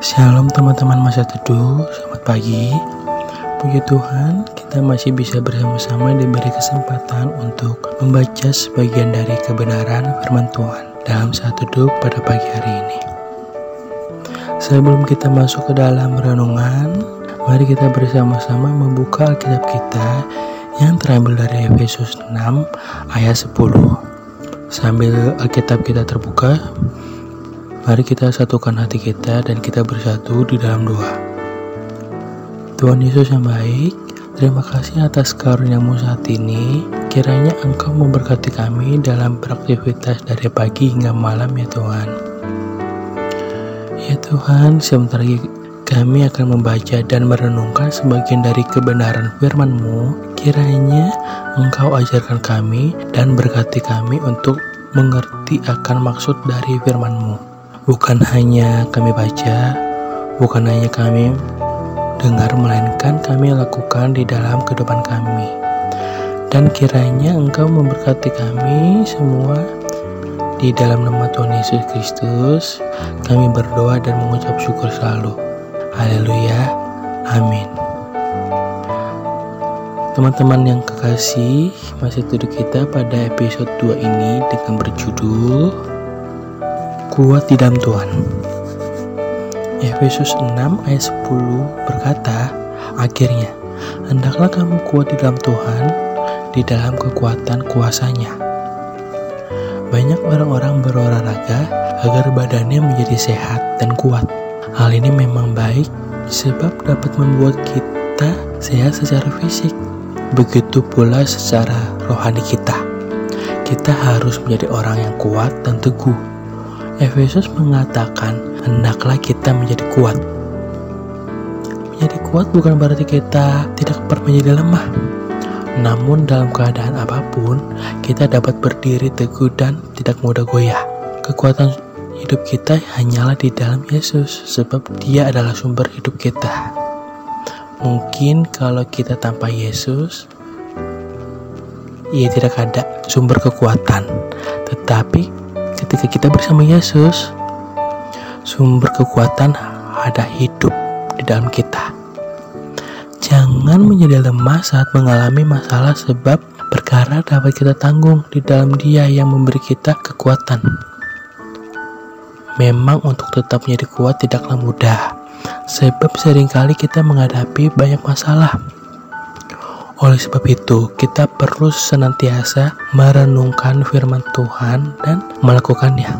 Shalom teman-teman masa teduh, selamat pagi. Puji Tuhan, kita masih bisa bersama-sama diberi kesempatan untuk membaca sebagian dari kebenaran firman Tuhan dalam satu teduh pada pagi hari ini. Sebelum kita masuk ke dalam renungan, mari kita bersama-sama membuka Alkitab kita yang terambil dari Efesus 6 ayat 10. Sambil Alkitab kita terbuka, Mari kita satukan hati kita dan kita bersatu di dalam doa. Tuhan Yesus yang baik, terima kasih atas karuniamu saat ini. Kiranya Engkau memberkati kami dalam beraktivitas dari pagi hingga malam ya Tuhan. Ya Tuhan, sebentar lagi kami akan membaca dan merenungkan sebagian dari kebenaran firman-Mu. Kiranya Engkau ajarkan kami dan berkati kami untuk mengerti akan maksud dari firman-Mu bukan hanya kami baca, bukan hanya kami dengar, melainkan kami lakukan di dalam kehidupan kami. Dan kiranya Engkau memberkati kami semua di dalam nama Tuhan Yesus Kristus. Kami berdoa dan mengucap syukur selalu. Haleluya. Amin. Teman-teman yang kekasih, masih duduk kita pada episode 2 ini dengan berjudul kuat di dalam Tuhan. Efesus 6 ayat 10 berkata, Akhirnya, hendaklah kamu kuat di dalam Tuhan, di dalam kekuatan kuasanya. Banyak orang-orang berolahraga agar badannya menjadi sehat dan kuat. Hal ini memang baik sebab dapat membuat kita sehat secara fisik. Begitu pula secara rohani kita. Kita harus menjadi orang yang kuat dan teguh Efesus mengatakan, hendaklah kita menjadi kuat. Menjadi kuat bukan berarti kita tidak pernah menjadi lemah. Namun dalam keadaan apa pun, kita dapat berdiri teguh dan tidak mudah goyah. Kekuatan hidup kita hanyalah di dalam Yesus, sebab dia adalah sumber hidup kita. Mungkin kalau kita tanpa Yesus, ia tidak ada sumber kekuatan. Tetapi ketika kita bersama Yesus, sumber kekuatan ada hidup di dalam kita. Jangan menjadi lemah saat mengalami masalah sebab perkara dapat kita tanggung di dalam dia yang memberi kita kekuatan. Memang untuk tetap menjadi kuat tidaklah mudah, sebab sering kali kita menghadapi banyak masalah oleh sebab itu, kita perlu senantiasa merenungkan firman Tuhan dan melakukannya.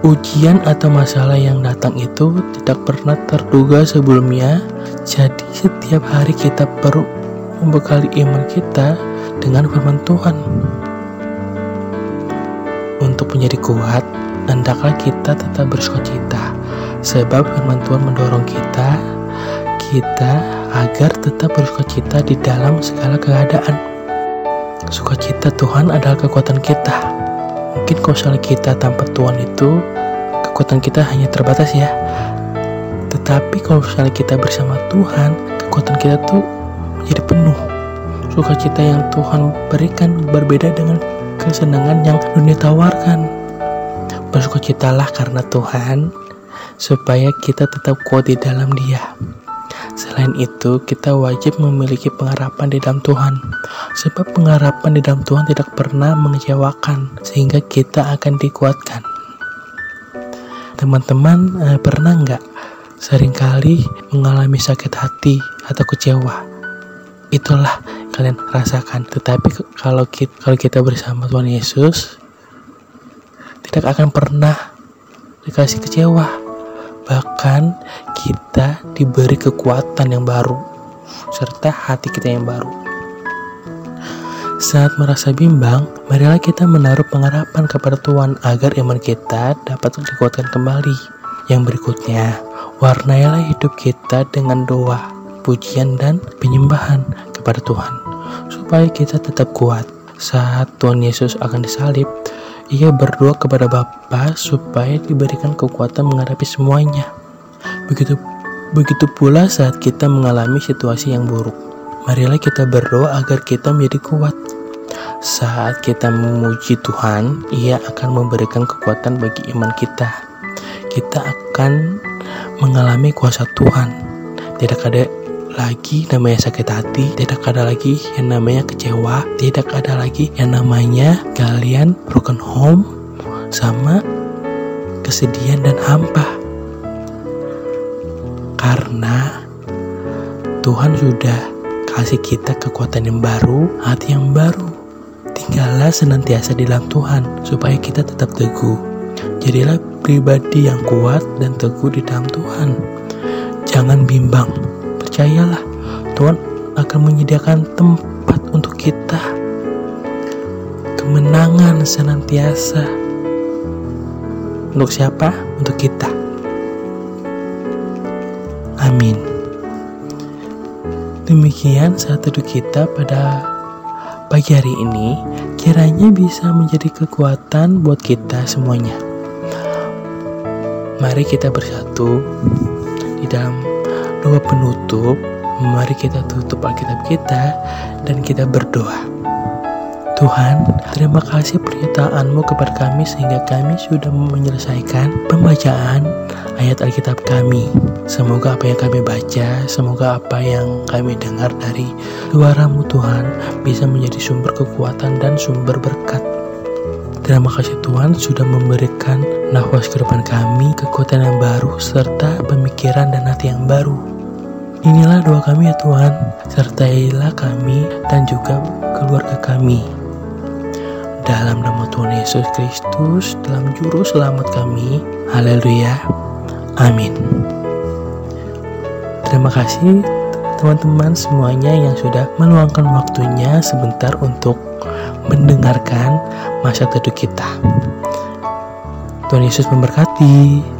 Ujian atau masalah yang datang itu tidak pernah terduga sebelumnya, jadi setiap hari kita perlu membekali iman kita dengan firman Tuhan. Untuk menjadi kuat, hendaklah kita tetap bersukacita, sebab firman Tuhan mendorong kita kita agar tetap bersukacita di dalam segala keadaan. Sukacita Tuhan adalah kekuatan kita. Mungkin kalau kita tanpa Tuhan itu, kekuatan kita hanya terbatas ya. Tetapi kalau misalnya kita bersama Tuhan, kekuatan kita tuh menjadi penuh. Sukacita yang Tuhan berikan berbeda dengan kesenangan yang dunia tawarkan. Bersukacitalah karena Tuhan, supaya kita tetap kuat di dalam Dia. Selain itu, kita wajib memiliki pengharapan di dalam Tuhan, sebab pengharapan di dalam Tuhan tidak pernah mengecewakan, sehingga kita akan dikuatkan. Teman-teman, eh, pernah nggak sering kali mengalami sakit hati atau kecewa? Itulah kalian rasakan. Tetapi kalau kita, kalau kita bersama Tuhan Yesus, tidak akan pernah dikasih kecewa bahkan kita diberi kekuatan yang baru serta hati kita yang baru. Saat merasa bimbang, marilah kita menaruh pengharapan kepada Tuhan agar iman kita dapat dikuatkan kembali. Yang berikutnya, warnailah hidup kita dengan doa, pujian, dan penyembahan kepada Tuhan, supaya kita tetap kuat. Saat Tuhan Yesus akan disalib, ia berdoa kepada Bapa supaya diberikan kekuatan menghadapi semuanya. Begitu begitu pula saat kita mengalami situasi yang buruk. Marilah kita berdoa agar kita menjadi kuat. Saat kita memuji Tuhan, Ia akan memberikan kekuatan bagi iman kita. kita akan mengalami kuasa Tuhan. Tidak ada lagi namanya sakit hati, tidak ada lagi yang namanya kecewa, tidak ada lagi yang namanya kalian broken home sama kesedihan dan hampa. Karena Tuhan sudah kasih kita kekuatan yang baru, hati yang baru. Tinggallah senantiasa di dalam Tuhan supaya kita tetap teguh. Jadilah pribadi yang kuat dan teguh di dalam Tuhan. Jangan bimbang, percayalah Tuhan akan menyediakan tempat untuk kita. Kemenangan senantiasa. Untuk siapa? Untuk kita. Amin. Demikian saat teduh kita pada pagi hari ini kiranya bisa menjadi kekuatan buat kita semuanya. Mari kita bersatu di dalam doa penutup. Mari kita tutup Alkitab kita dan kita berdoa. Tuhan, terima kasih pernyataanmu kepada kami sehingga kami sudah menyelesaikan pembacaan ayat Alkitab kami. Semoga apa yang kami baca, semoga apa yang kami dengar dari suaramu Tuhan bisa menjadi sumber kekuatan dan sumber berkat Terima kasih Tuhan sudah memberikan nafas ke depan kami, kekuatan yang baru, serta pemikiran dan hati yang baru. Inilah doa kami ya Tuhan, sertailah kami dan juga keluarga kami. Dalam nama Tuhan Yesus Kristus, dalam juru selamat kami, haleluya, amin. Terima kasih teman-teman semuanya yang sudah meluangkan waktunya sebentar untuk mendengarkan masa teduh kita. Tuhan Yesus memberkati.